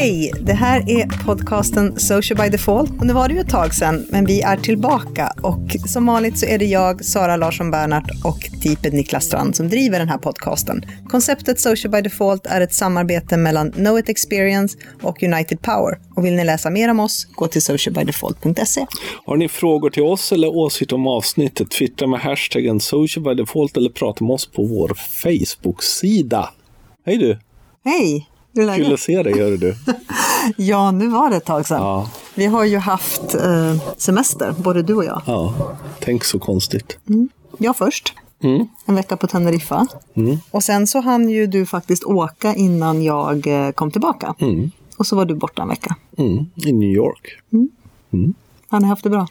Hej! Det här är podcasten Social by Default. Och nu var det ju ett tag sedan, men vi är tillbaka. Och som vanligt så är det jag, Sara Larsson Bernhardt och typen Niklas Strand som driver den här podcasten. Konceptet Social by Default är ett samarbete mellan Know It Experience och United Power. Och vill ni läsa mer om oss, gå till socialbydefault.se. Har ni frågor till oss eller åsikter om avsnittet, twittra med hashtaggen socialbydefault eller prata med oss på vår Facebook-sida. Hej du! Hej! Kul att se dig, gör du. Ja, nu var det ett tag sedan. Ja. Vi har ju haft eh, semester, både du och jag. ja, tänk så konstigt. Jag först. Mm. En vecka på Teneriffa. Och sen så hann ju du faktiskt åka innan jag eh, kom tillbaka. Mm. Och så var du borta en vecka. Mm. I New York. Har ni haft det bra?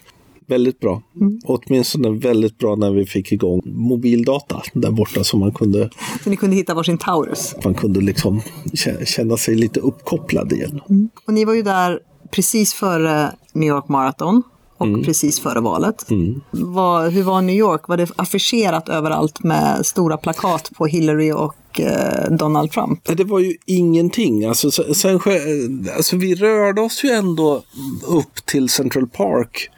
Väldigt bra. Åtminstone väldigt bra när vi fick igång mobildata där borta så man kunde, Så ni kunde hitta varsin Taurus. man kunde liksom kä- känna sig lite uppkopplad igen. Och ni var ju där precis före New York Marathon. Och precis före valet. Vad- hur var New York? Var det affischerat överallt med stora plakat på Hillary och eh, Donald Trump? Det var ju ingenting. Alltså, sen, ske- alltså, vi rörde oss ju ändå upp till Central Park.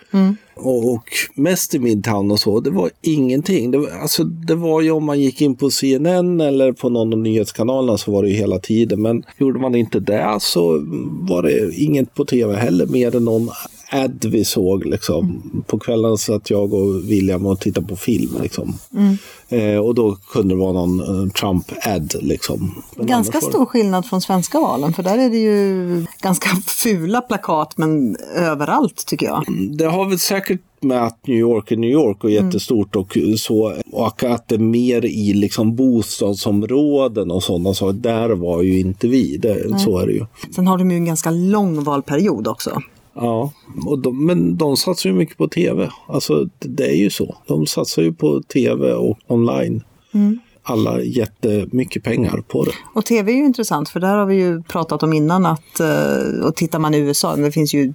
Och, och mest i Midtown och så. Det var ingenting. Det, var- alltså, det var ju om man gick in på CNN eller på någon av nyhetskanalerna så var det ju hela tiden. Men gjorde man inte det så var det inget på tv heller mer än någon ad vi såg. Liksom. På kvällen satt jag och William och tittade på film. Liksom. Eh, och då kunde det vara någon eh, Trump-ad. Liksom. Men Ganska det- stor skillnad från svenska valen, för där är det ju ganska fula plakat, men överallt tycker jag. Det har väl säkert med att New York är New York och jättestort och så. Och att det är mer i liksom bostadsområden och sådana saker. Där var ju inte vi. Det, så är det ju. Sen har de ju en ganska lång valperiod också. Ja, och de, men de satsar ju mycket på tv. Alltså det, det är ju så. De satsar ju på tv och online. Alla jättemycket pengar på det. Och tv är ju intressant, för där har vi ju pratat om innan att, eh, och tittar man i USA, det finns ju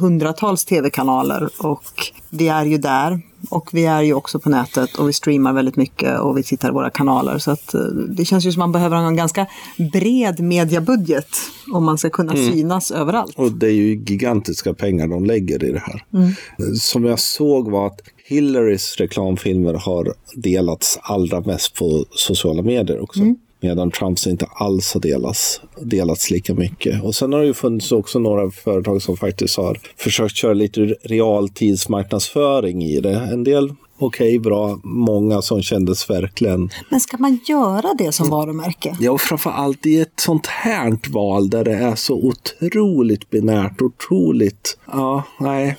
hundratals tv-kanaler och vi är ju där. Och vi är ju också på nätet och vi streamar väldigt mycket och vi tittar i våra kanaler. Så att eh, det känns ju som man behöver en ganska bred mediabudget om man ska kunna synas överallt. Och det är ju gigantiska pengar de lägger i det här. Som jag såg var att Hillarys reklamfilmer har delats allra mest på sociala medier också. Medan Trumps inte alls har delats, delats lika mycket. Och sen har det ju funnits också några företag som faktiskt har försökt köra lite realtidsmarknadsföring i det. En del okej, bra. Många som kändes verkligen Men ska man göra det som varumärke? Ja, och framförallt i ett sånt här val där det är så otroligt binärt, otroligt... Ja, nej.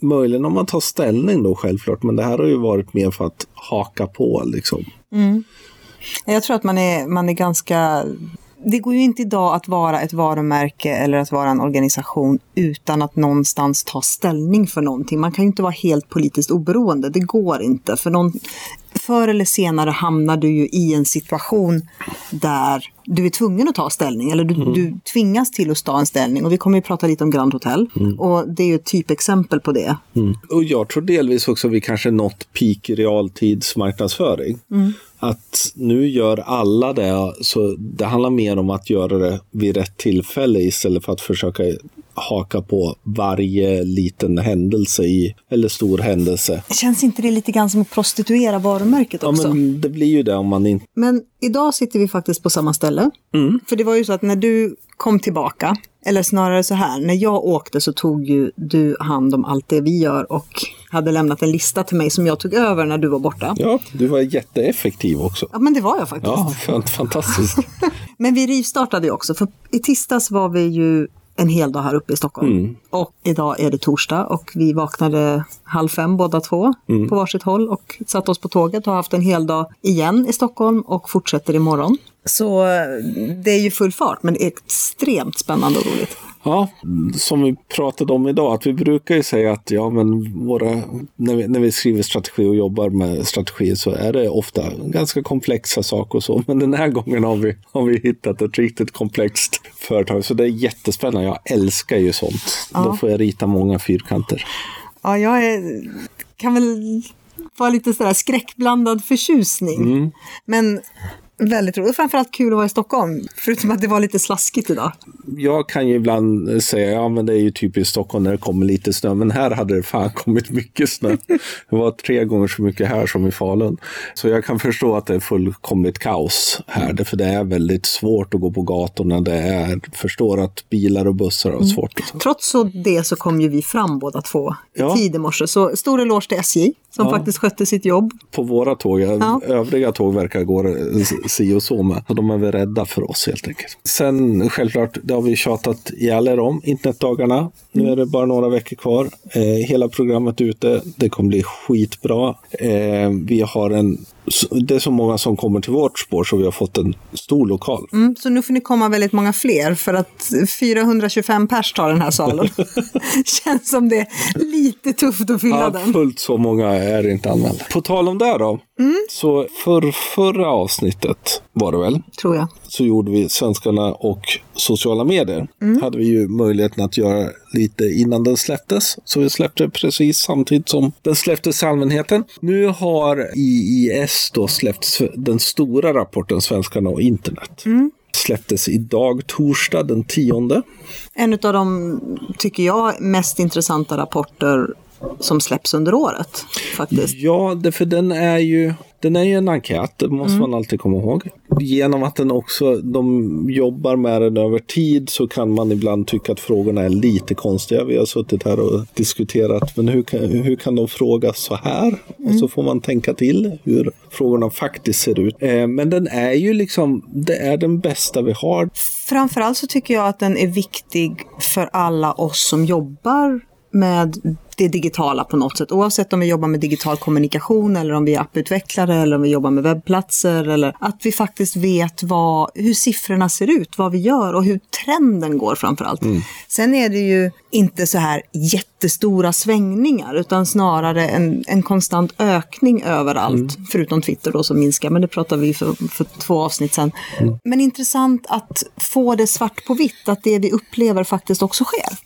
Möjligen om man tar ställning då självklart, men det här har ju varit mer för att haka på liksom. Mm. Jag tror att man är, man är ganska... Det går ju inte idag att vara ett varumärke eller att vara en organisation utan att någonstans ta ställning för någonting. Man kan ju inte vara helt politiskt oberoende. Det går inte. För någon, förr eller senare hamnar du ju i en situation där du är tvungen att ta ställning. Eller du, du tvingas till att ta en ställning. Och vi kommer ju prata lite om Grand Hotel. Och det är ju ett typexempel på det. Och jag tror delvis också att vi kanske nått peak realtidsmarknadsföring. Att nu gör alla det, så det handlar mer om att göra det vid rätt tillfälle istället för att försöka haka på varje liten händelse i, eller stor händelse. Känns inte det lite grann som att prostituera varumärket Ja, också? men det blir ju det om man inte... Men idag sitter vi faktiskt på samma ställe. För det var ju så att när du kom tillbaka, eller snarare så här, när jag åkte så tog ju du hand om allt det vi gör och hade lämnat en lista till mig som jag tog över när du var borta. Ja, du var jätteeffektiv också. Ja, men det var jag faktiskt. Ja, fan- fantastiskt. Men vi rivstartade ju också, för i tisdags var vi ju en hel dag här uppe i Stockholm. Och idag är det torsdag och vi vaknade halv fem båda två på varsitt håll och satte oss på tåget och har haft en hel dag igen i Stockholm och fortsätter imorgon. Så eh, det är ju full fart, men det är extremt spännande och roligt. Ja, som vi pratade om idag, att vi brukar ju säga att ja, men våra, när, vi, när vi skriver strategi och jobbar med strategi så är det ofta ganska komplexa saker och så. Men den här gången har vi, har vi hittat ett riktigt komplext företag. Så det är jättespännande. Jag älskar ju sånt. Då får jag rita många fyrkanter. Ja, jag är, kan väl vara lite sådär skräckblandad förtjusning. Men Väldigt roligt. Framförallt kul att vara i Stockholm. Förutom att det var lite slaskigt idag. Jag kan ju ibland säga, ja men det är ju typiskt Stockholm när det kommer lite snö. Men här hade det fan kommit mycket snö. Det var tre gånger så mycket här som i Falun. Så jag kan förstå att det är fullkomligt kaos här. För det är väldigt svårt att gå på gatorna. Det är, förstår att bilar och bussar har svårt. Mm. Trots det så kom ju vi fram båda två Ja. tid i morse. Så stor eloge till SJ som Ja. faktiskt skötte sitt jobb. På våra tåg, Ja. övriga tåg verkar gå si och så med. Så de är väl rädda för oss helt enkelt. Sen självklart, det har vi tjatat ihjäl er om, internetdagarna. Nu är det bara några veckor kvar. Eh, hela programmet är ute. Det kommer bli skitbra. Eh, vi har en, det är så många som kommer till vårt spår så vi har fått en stor lokal. Mm, så nu får ni komma väldigt många fler för att 425 pers tar den här salen. Känns som det är lite tufft att fylla Ja, den. fullt så många är inte anmälda. På tal om det då. Så för förra avsnittet var det väl? Tror jag. så gjorde vi Svenskarna och sociala medier. hade vi ju möjligheten att göra lite innan den släpptes. Så vi släppte precis samtidigt som den släpptes till allmänheten. Nu har IIS då släppts den stora rapporten Svenskarna och internet. Släpptes idag, torsdag den 10. En av de, tycker jag, mest intressanta rapporter som släpps under året. Faktiskt. Ja, det, för den är ju den är ju en enkät, det måste man alltid komma ihåg. Genom att den också, de jobbar med den över tid så kan man ibland tycka att frågorna är lite konstiga. Vi har suttit här och diskuterat, men hur kan, hur kan de fråga så här? Och så får man tänka till hur frågorna faktiskt ser ut. Eh, men den är ju liksom, det är den bästa vi har. Framförallt så tycker jag att den är viktig för alla oss som jobbar med det digitala på något sätt. Oavsett om vi jobbar med digital kommunikation eller om vi är apputvecklare eller om vi jobbar med webbplatser. Eller att vi faktiskt vet vad, hur siffrorna ser ut, vad vi gör och hur trenden går framförallt. Sen är det ju inte så här jättestora svängningar utan snarare en, en konstant ökning överallt. Förutom Twitter då som minskar, men det pratar vi för, för två avsnitt sedan. Men intressant att få det svart på vitt, att det vi upplever faktiskt också sker.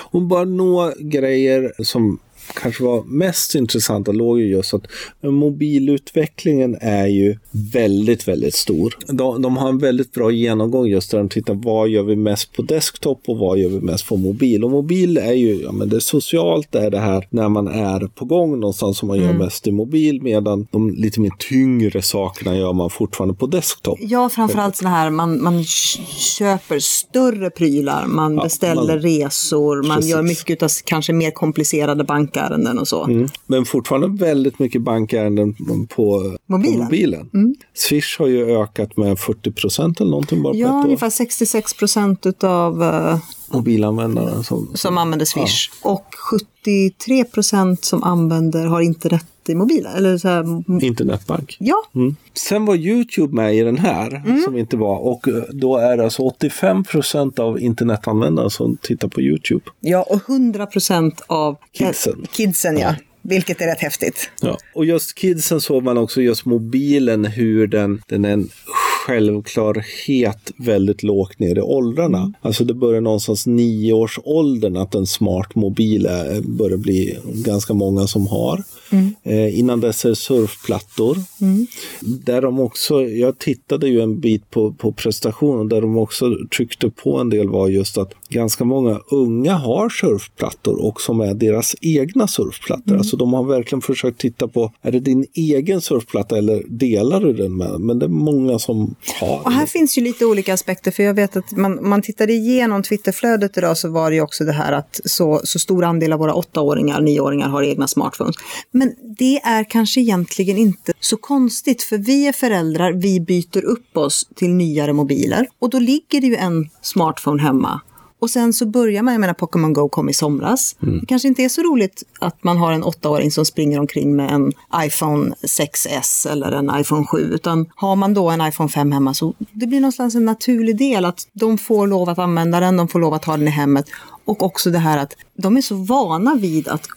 Och bara några grejer som kanske var mest intressanta låg ju just att mobilutvecklingen är ju väldigt, väldigt stor. De, de har en väldigt bra genomgång just där de tittar vad gör vi mest på desktop och vad gör vi mest på mobil. Och mobil är ju, ja men det är socialt, det är det här när man är på gång någonstans som man gör mest i mobil medan de lite mer tyngre sakerna gör man fortfarande på desktop. Ja, framförallt sådana här, man, man köper större prylar, man beställer man- resor, man Precis. gör mycket av kanske mer komplicerade bankärenden och så. Mm. Men fortfarande väldigt mycket bankärenden på Mobilen. På mobilen. Swish har ju ökat med 40 procent eller någonting bara på Ja, ett år. ungefär 66 procent utav uh, Mobilanvändare som, som använder Swish. Och 73 procent som använder har internet i mobilen. Eller så här, m- internetbank. ja, Mm. Sen var Youtube med i den här, Mm. som inte var. Och eh, då är det alltså 85 procent av internetanvändare som tittar på Youtube. ja, och 100 procent av Kidsen. kidsen ja. Vilket är rätt häftigt. Ja. Och just kidsen såg man också, just mobilen, hur den, den är en självklarhet väldigt lågt ner i åldrarna. Mm. Alltså det börjar någonstans nioårsåldern att en smart mobil är, börjar bli ganska många som har. Mm. Eh, innan dess är det surfplattor. Där de också, jag tittade ju en bit på, på prestationen, där de också tryckte på en del var just att ganska många unga har surfplattor och som är deras egna surfplattor. Alltså de har verkligen försökt titta på, är det din egen surfplatta eller delar du den med? Men det är många som har. Och här finns ju lite olika aspekter, för jag vet att man, man tittade igenom Twitterflödet idag så var det ju också det här att så, så stor andel av våra åttaåringar, nioåringar har egna smartphones. Men det är kanske egentligen inte så konstigt, för vi är föräldrar, vi byter upp oss till nyare mobiler och då ligger det ju en smartphone hemma. Och sen så börjar man, jag menar Pokémon Go kom i somras. Det kanske inte är så roligt att man har en åttaåring som springer omkring med en iPhone 6S eller en iPhone 7. Utan har man då en iPhone 5 hemma så det blir någonstans en naturlig del att de får lov att använda den, de får lov att ha den i hemmet. Och också det här att de är så vana vid att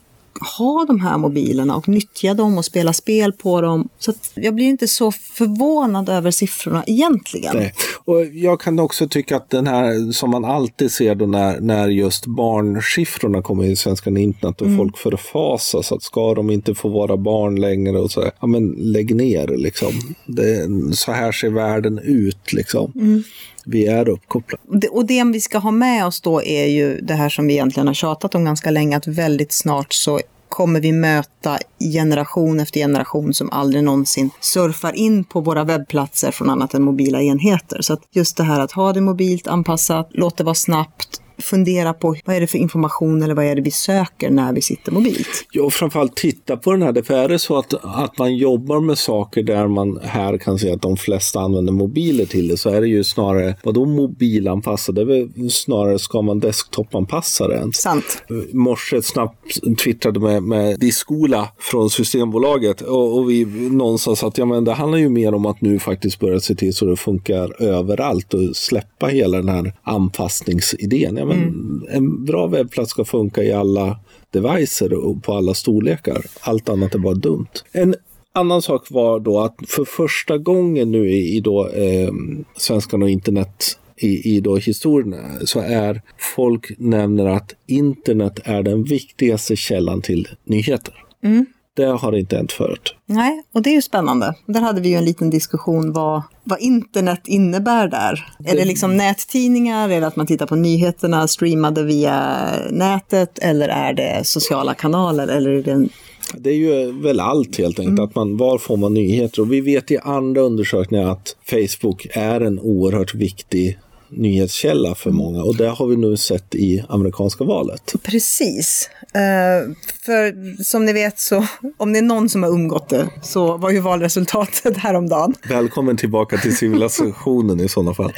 ha de här mobilerna och nyttja dem och spela spel på dem. Så jag blir inte så förvånad över siffrorna egentligen. Nej. Och jag kan också tycka att den här som man alltid ser då när, när just barnsiffrorna kommer i Svenska internet och mm. folk förfasas att ska de inte få vara barn längre och så. Ja men lägg ner liksom. Det, så här ser världen ut liksom. Mm vi är uppkopplade. Och det vi ska ha med oss då är ju det här som vi egentligen har tjatat om ganska länge, att väldigt snart så kommer vi möta generation efter generation som aldrig någonsin surfar in på våra webbplatser från annat än mobila enheter. Så att just det här att ha det mobilt anpassat, låt det vara snabbt, fundera på vad är det för information eller vad är det vi söker när vi sitter mobilt. Ja, och framförallt titta på den här. För är det så att, att man jobbar med saker där man här kan se att de flesta använder mobiler till det så är det ju snarare, vadå mobilanpassad? Det är väl snarare ska man desktopanpassa den. Sant. I morse snabbt twittrade med, med Diskola från Systembolaget och, och vi någonstans att ja, men det handlar ju mer om att nu faktiskt börja se till så det funkar överallt och släppa hela den här anpassningsidén. Ja, men mm. En bra webbplats ska funka i alla devices och på alla storlekar. Allt annat är bara dumt. En annan sak var då att för första gången nu i då, eh, Svenskan och internet i, i då historien så är folk nämner att internet är den viktigaste källan till nyheter. Mm. Det har inte hänt förut. Nej, och det är ju spännande. Där hade vi ju en liten diskussion vad, vad internet innebär där. Det... Är det liksom nättidningar, är det att man tittar på nyheterna streamade via nätet eller är det sociala kanaler eller är det en det är ju väl allt helt enkelt. Mm. Att man, var får man nyheter? Och vi vet i andra undersökningar att Facebook är en oerhört viktig nyhetskälla för många och det har vi nu sett i amerikanska valet. Precis. Uh, för som ni vet så, om det är någon som har umgått det, så var ju valresultatet häromdagen. Välkommen tillbaka till civilisationen i sådana fall.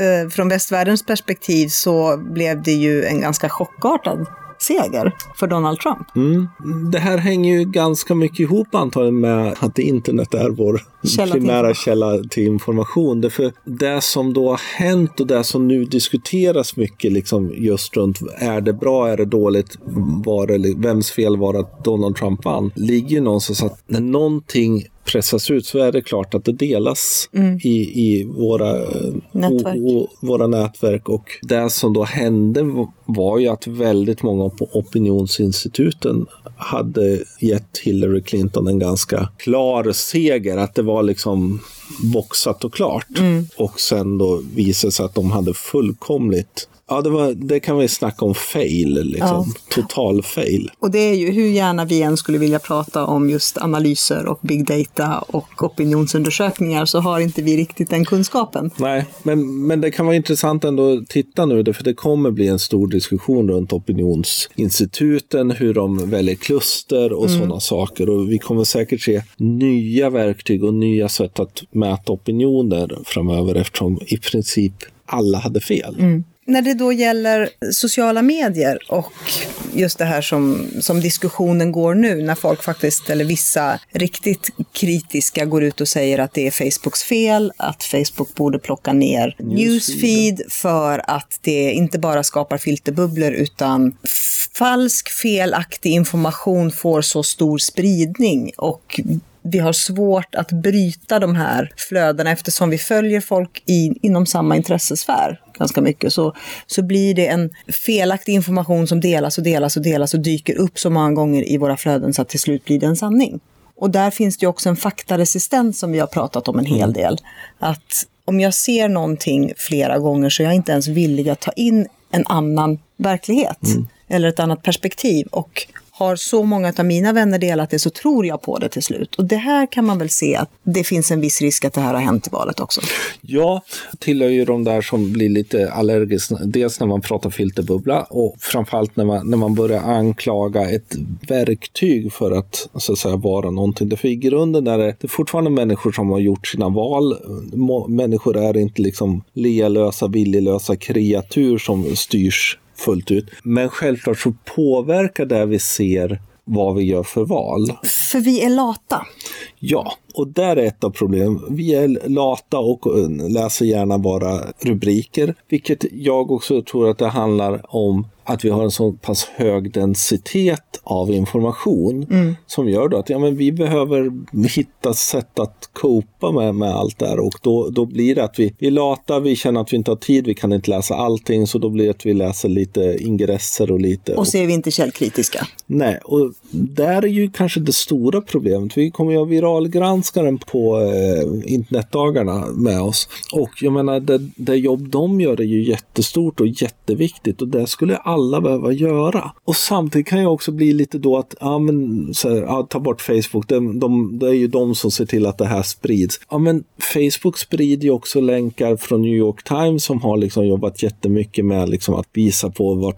Uh, från västvärldens perspektiv så blev det ju en ganska chockartad seger för Donald Trump. Mm. Det här hänger ju ganska mycket ihop antagligen med att internet är vår källa primära till källa till information. Därför det som då har hänt och det som nu diskuteras mycket liksom just runt är det bra, är det dåligt, var det, vems fel var det att Donald Trump vann? Ligger ju någonstans att när någonting pressas ut så är det klart att det delas mm. i, i våra nätverk. O, o, våra nätverk. Och det som då hände var ju att väldigt många på opinionsinstituten hade gett Hillary Clinton en ganska klar seger. Att det var liksom boxat och klart. Mm. Och sen då visade sig att de hade fullkomligt Ja, det, var, det kan vi snacka om fail, liksom. Ja. total fail. Och det är ju hur gärna vi än skulle vilja prata om just analyser och big data och opinionsundersökningar så har inte vi riktigt den kunskapen. Nej, men, men det kan vara intressant ändå att titta nu, för det kommer bli en stor diskussion runt opinionsinstituten, hur de väljer kluster och mm. sådana saker. Och vi kommer säkert se nya verktyg och nya sätt att mäta opinioner framöver eftersom i princip alla hade fel. Mm. När det då gäller sociala medier och just det här som, som diskussionen går nu, när folk faktiskt, eller vissa riktigt kritiska går ut och säger att det är Facebooks fel, att Facebook borde plocka ner Newsfeed för att det inte bara skapar filterbubblor utan falsk, felaktig information får så stor spridning. Och vi har svårt att bryta de här flödena eftersom vi följer folk i, inom samma intressesfär ganska mycket så, så blir det en felaktig information som delas och delas och delas och dyker upp så många gånger i våra flöden så att till slut blir det en sanning. Och där finns det också en faktaresistens som vi har pratat om en hel mm. del. Att om jag ser någonting flera gånger så är jag inte ens villig att ta in en annan verklighet. Mm. Eller ett annat perspektiv. Och har så många av mina vänner delat det så tror jag på det till slut. Och det här kan man väl se att det finns en viss risk att det här har hänt i valet också. Ja, tillhör ju de där som blir lite allergisk. Dels när man pratar filterbubbla och framförallt när man, när man börjar anklaga ett verktyg för att, så att säga, vara någonting. För i grunden är det, det är fortfarande människor som har gjort sina val. Människor är inte liksom lealösa, viljelösa kreatur som styrs fullt ut. Men självklart så påverkar det vi ser vad vi gör för val. För vi är lata. Ja, och där är ett av problemen. Vi är lata och läser gärna bara rubriker, vilket jag också tror att det handlar om att vi har en så pass hög densitet av information Mm. som gör då att ja, men vi behöver hitta sätt att copa med, med allt det här och då, då blir det att vi, vi är lata, vi känner att vi inte har tid, vi kan inte läsa allting så då blir det att vi läser lite ingresser och lite Och så är vi inte källkritiska. Nej, och där är ju kanske det stora problemet. Vi kommer ju ha viralgranskaren på eh, internetdagarna med oss. Och jag menar, det, det jobb de gör är ju jättestort och jätteviktigt och det skulle alla behöva göra. Och samtidigt kan jag också bli lite då att, ja men, så här, ja, ta bort Facebook, de, de, det är ju de som ser till att det här sprids. Ja men Facebook sprider ju också länkar från New York Times som har liksom jobbat jättemycket med liksom att visa på vad,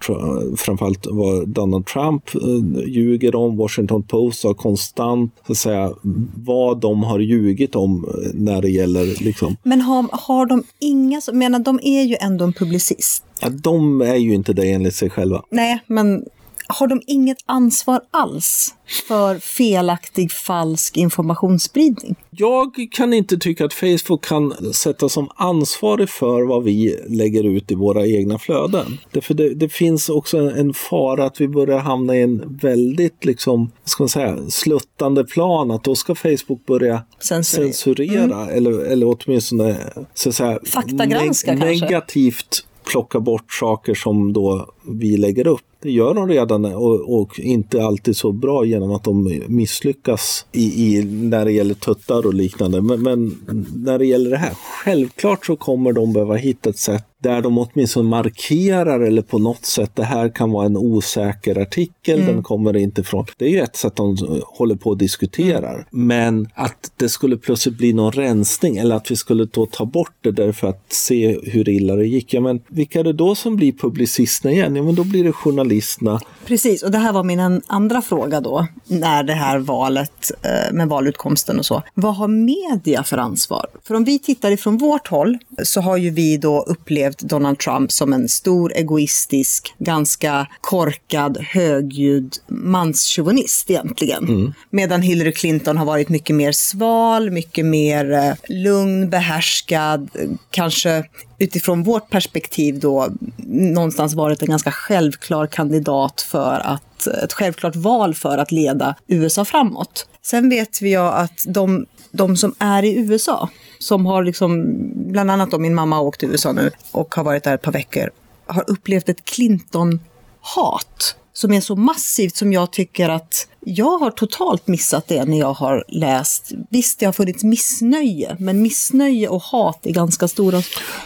framförallt vad Donald Trump eh, ljuger om. Washington Post har konstant så att säga, vad de har ljugit om eh, när det gäller liksom, Men har, har de inga, menar de är ju ändå en publicist ja, de är ju inte det enligt sig själva. Nej, men har de inget ansvar alls för felaktig, falsk informationsspridning? Jag kan inte tycka att Facebook kan sätta som ansvarig för vad vi lägger ut i våra egna flöden. Därför det, det finns också en, en fara att vi börjar hamna i en väldigt liksom, ska man säga, sluttande plan. Att då ska Facebook börja Censur- censurera eller, eller åtminstone så att säga, Faktagranska kanske? negativt plocka bort saker som då vi lägger upp. Det gör de redan och, och inte alltid så bra genom att de misslyckas i, i, när det gäller tuttar och liknande. Men, men när det gäller det här, självklart så kommer de behöva hitta ett sätt där de åtminstone markerar eller på något sätt, det här kan vara en osäker artikel, den kommer inte från. Det är ju ett sätt de håller på och diskuterar. Men att det skulle plötsligt bli någon rensning eller att vi skulle då ta bort det därför att se hur illa det gick. Ja, men vilka är det då som blir publicisterna igen? Ja, men då blir det journalisterna. Precis, och det här var min an- andra fråga då, när det här valet eh, med valutkomsten och så. Vad har media för ansvar? För om vi tittar ifrån vårt håll så har ju vi då upplevt Donald Trump som en stor egoistisk, ganska korkad, högljudd manschauvinist egentligen. Medan Hillary Clinton har varit mycket mer sval, mycket mer eh, lugn, behärskad, eh, kanske utifrån vårt perspektiv då någonstans varit en ganska självklar kandidat för att, ett självklart val för att leda USA framåt. Sen vet vi ju att de, de som är i USA, som har liksom, bland annat då min mamma har åkt till USA nu och har varit där ett par veckor, har upplevt ett Clinton-hat som är så massivt som jag tycker att jag har totalt missat det när jag har läst. Visst, det har funnits missnöje, men missnöje och hat är ganska stora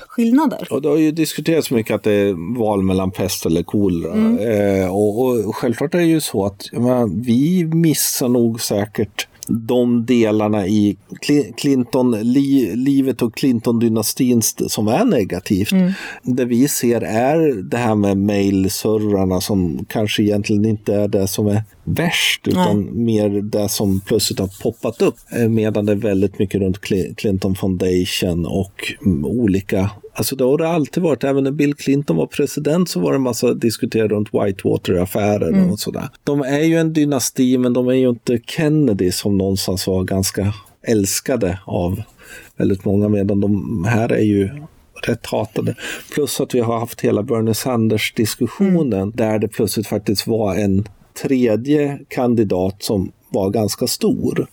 skillnader. Och det har ju diskuterats mycket att det är val mellan pest eller kolera. Eh, och, och självklart är det ju så att menar, vi missar nog säkert de delarna i Cli- Clinton-livet och Clinton-dynastin st- som är negativt. Det vi ser är det här med mailservrarna som kanske egentligen inte är det som är värst utan mer det som plötsligt har poppat upp. Eh, Medan det är väldigt mycket runt Cli- Clinton Foundation och mm, olika Alltså det har det alltid varit. Även när Bill Clinton var president så var det en massa diskuterat runt Whitewater-affären och sådär. De är ju en dynasti men de är ju inte Kennedy som någonstans var ganska älskade av väldigt många medan de här är ju rätt hatade. Plus att vi har haft hela Bernie Sanders-diskussionen där det plötsligt faktiskt var en tredje kandidat som var ganska stor.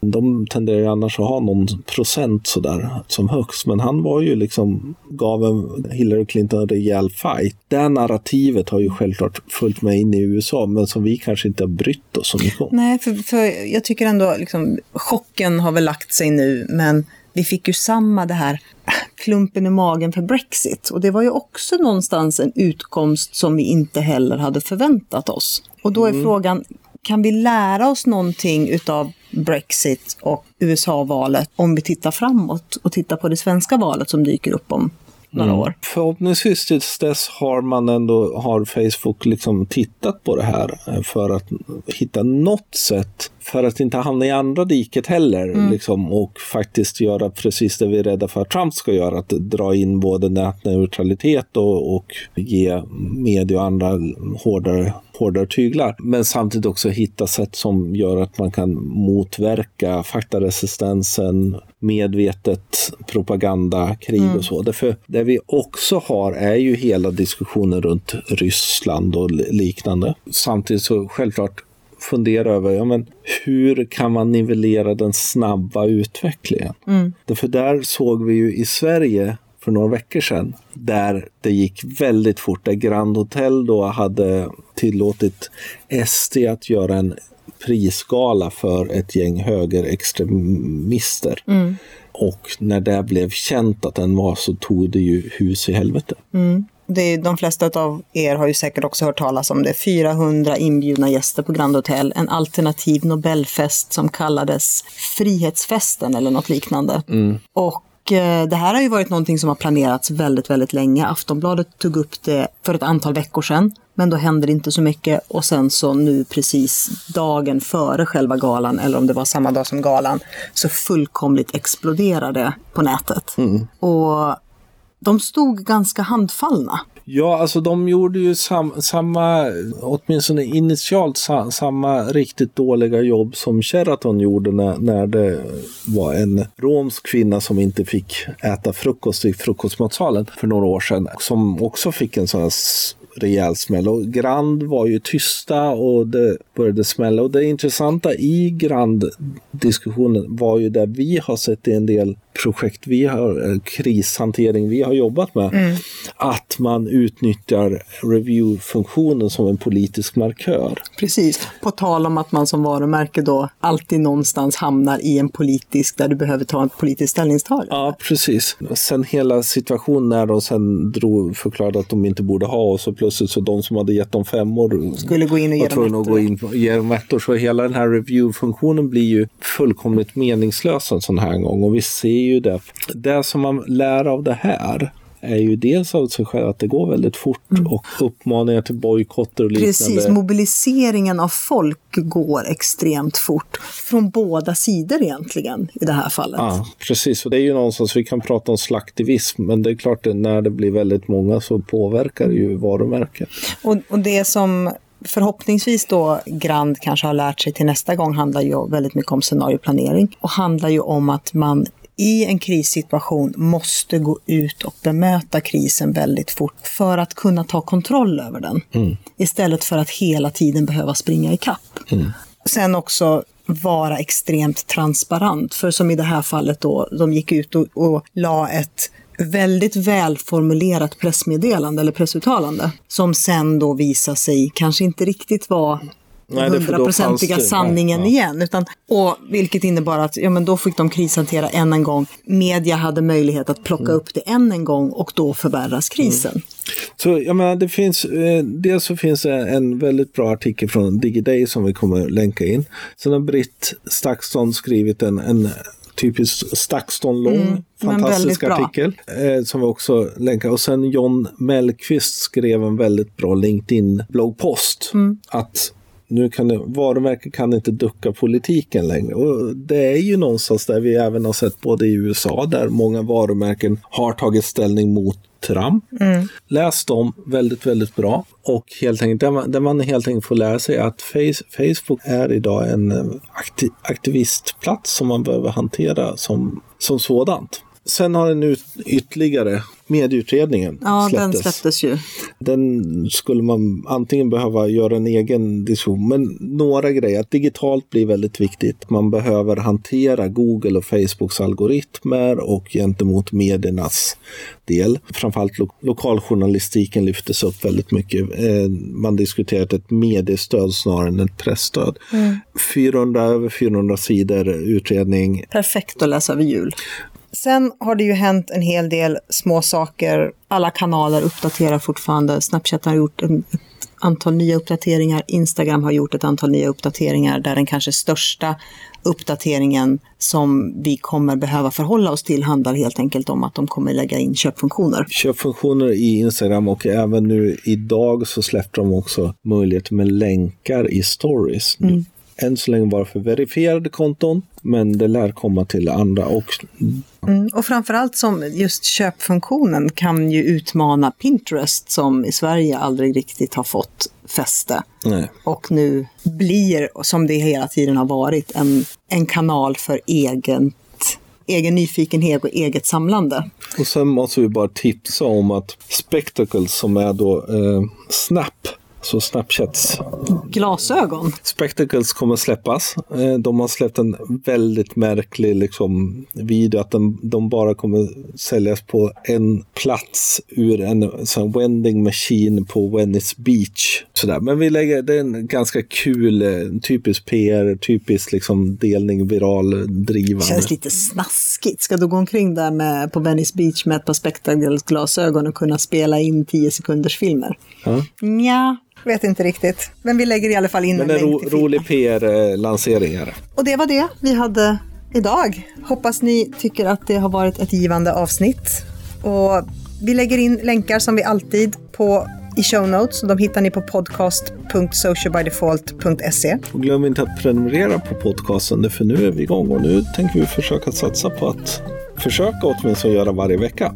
De tenderar ju annars att ha någon procent sådär som högst, men han var ju liksom, gav en Hillary Clinton en rejäl fight. Det narrativet har ju självklart följt med in i USA, men som vi kanske inte har brytt oss så mycket om. Nej, för, för jag tycker ändå liksom, chocken har väl lagt sig nu, men vi fick ju samma det här klumpen i magen för Brexit. Och det var ju också någonstans en utkomst som vi inte heller hade förväntat oss. Och då är frågan, kan vi lära oss någonting utav Brexit och USA-valet om vi tittar framåt och tittar på det svenska valet som dyker upp om några år? Förhoppningsvis tills dess har man ändå, har Facebook liksom tittat på det här eh, för att hitta något sätt för att inte hamna i andra diket heller mm. liksom, och faktiskt göra precis det vi är rädda för att Trump ska göra, att dra in både nätneutralitet och, och ge media och andra hårdare hårdare tyglar. Men samtidigt också hitta sätt som gör att man kan motverka faktaresistensen, medvetet propaganda, krig mm. och så. Därför det vi också har är ju hela diskussionen runt Ryssland och liknande. Samtidigt så självklart fundera över ja, men hur kan man nivellera den snabba utvecklingen. Mm. Därför där såg vi ju i Sverige för några veckor sedan där det gick väldigt fort. Där Grand Hotel då hade tillåtit SD att göra en prisgala för ett gäng högerextremister. Mm. Och när det blev känt att den var så tog det ju hus i helvete. Mm. Det är, de flesta av er har ju säkert också hört talas om det. 400 inbjudna gäster på Grand Hotel. En alternativ Nobelfest som kallades Frihetsfesten eller något liknande. Mm. Och Eh, det här har ju varit någonting som har planerats väldigt, väldigt länge. Aftonbladet tog upp det för ett antal veckor sedan. Men då hände det inte så mycket och sen så nu precis dagen före själva galan, eller om det var samma dag som galan, så fullkomligt exploderade på nätet. Mm. Och de stod ganska handfallna. Ja, alltså de gjorde ju sam samma, åtminstone initialt sa samma riktigt dåliga jobb som Sheraton gjorde när, när det var en romsk kvinna som inte fick äta frukost i frukostmatsalen för några år sedan. Som också fick en sån här rejäl smäll. Och Grand var ju tysta och det började smälla. Och det intressanta i Grand-diskussionen var ju det vi har sett i en del projekt vi har, eh, krishantering vi har jobbat med, mm. att man utnyttjar review-funktionen som en politisk markör. Precis, på tal om att man som varumärke då alltid någonstans hamnar i en politisk, där du behöver ta en politisk ställningstagande. Ja, precis. Sen hela situationen när de sen drog, förklarade att de inte borde ha och plötsligt så de som hade gett dem femmor skulle gå in och ge dem gå in och ge dem ettor. Så hela den här review-funktionen blir ju fullkomligt meningslös en sån här gång och vi ser ju det. Det som man lär av det här är ju dels av sig själv att det går väldigt fort mm. och uppmaningar till bojkotter och liknande. Precis, mobiliseringen av folk går extremt fort. Från båda sidor egentligen i det här fallet. Ja, precis. Och det är ju någonstans, vi kan prata om slaktivism, men det är klart att när det blir väldigt många så påverkar det ju varumärket. Och, och det som förhoppningsvis då Grand kanske har lärt sig till nästa gång handlar ju väldigt mycket om scenarioplanering och handlar ju om att man i en krissituation måste gå ut och bemöta krisen väldigt fort för att kunna ta kontroll över den. Mm. Istället för att hela tiden behöva springa ikapp. Mm. Sen också vara extremt transparent. För som i det här fallet då, de gick ut och, och la ett väldigt välformulerat pressmeddelande eller pressuttalande som sen då visar sig kanske inte riktigt vara hundraprocentiga sanningen ja, igen. Utan, och vilket innebar att ja, men då fick de krishantera än en gång. Media hade möjlighet att plocka mm. upp det än en gång och då förvärras krisen. Mm. Så jag menar, det finns, eh, dels så finns det en väldigt bra artikel från DigiDay som vi kommer länka in. Sen har Britt Stakston skrivit en, en typiskt Stakston-lång, mm, fantastisk artikel eh, som vi också länkar. Och sen John Mellqvist skrev en väldigt bra LinkedIn-bloggpost. Mm. Att nu kan det, varumärken kan inte ducka politiken längre. Och det är ju någonstans där vi även har sett både i USA där många varumärken har tagit ställning mot Trump. Mm. Läs dem, väldigt, väldigt bra. Och helt enkelt, där man, där man helt enkelt får lära sig att face, Facebook är idag en eh, aktiv, aktivistplats som man behöver hantera som, som sådant. Sen har den ut ytterligare medieutredningen ja, släpptes. den släpptes ju. Den skulle man antingen behöva göra en egen diskussion, men några grejer. Att digitalt blir väldigt viktigt. Man behöver hantera Google och Facebooks algoritmer och gentemot mediernas del. Framförallt lo lokaljournalistiken lyftes upp väldigt mycket. Eh, man diskuterat ett mediestöd snarare än ett pressstöd. Mm. 400, över 400 sidor utredning. Perfekt att läsa över jul. Sen har det ju hänt en hel del små saker. Alla kanaler uppdaterar fortfarande. Snapchat har gjort en, ett antal nya uppdateringar. Instagram har gjort ett antal nya uppdateringar där den kanske största uppdateringen som vi kommer behöva förhålla oss till handlar helt enkelt om att de kommer lägga in köpfunktioner. Köpfunktioner i Instagram och även nu idag så släppte de också möjlighet med länkar i stories. Mm. Än så länge bara för verifierade konton, men det lär komma till andra också. Mm, och framförallt som just köpfunktionen kan ju utmana Pinterest som i Sverige aldrig riktigt har fått fäste. Nej. Och nu blir, som det hela tiden har varit, en, en kanal för egen, egen nyfikenhet och eget samlande. Och sen måste vi bara tipsa om att Spectacles som är då eh, Snap så Snapchats Glasögon. Spectacles kommer släppas. Eh, de har släppt en väldigt märklig liksom, video att de, de bara kommer säljas på en plats ur en sån vending machine på Venice Beach. Sådär. Men vi lägger, det är en ganska kul, eh, typisk PR, typisk liksom, delning, viral drivande. Känns lite snaskigt. Ska du gå omkring där med, på Venice Beach med ett par Spectacles glasögon och kunna spela in 10 sekunders filmer? Ja. Nja, vet inte riktigt. Men vi lägger i alla fall in Men en en ro, länk till filmen. rolig PR-lansering är det. Och det var det vi hade idag. Hoppas ni tycker att det har varit ett givande avsnitt. Och vi lägger in länkar som vi alltid på i show notes. De hittar ni på podcast.socialbydefault.se. Och glöm inte att prenumerera på podcasten, för nu är vi igång och nu tänker vi försöka satsa på att försöka åtminstone göra varje vecka.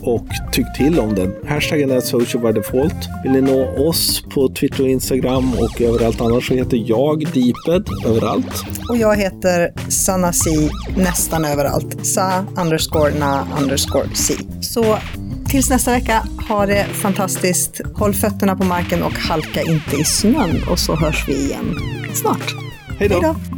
Och tyck till om den. Hashtaggen är social by default. Vill ni nå oss på Twitter och Instagram och överallt annars så heter jag Deeped överallt. Och jag heter Sanasi nästan överallt. Sa underscore na underscore si. Så tills nästa vecka, ha det fantastiskt. Håll fötterna på marken och halka inte i snön. Och så hörs vi igen snart. Hej då.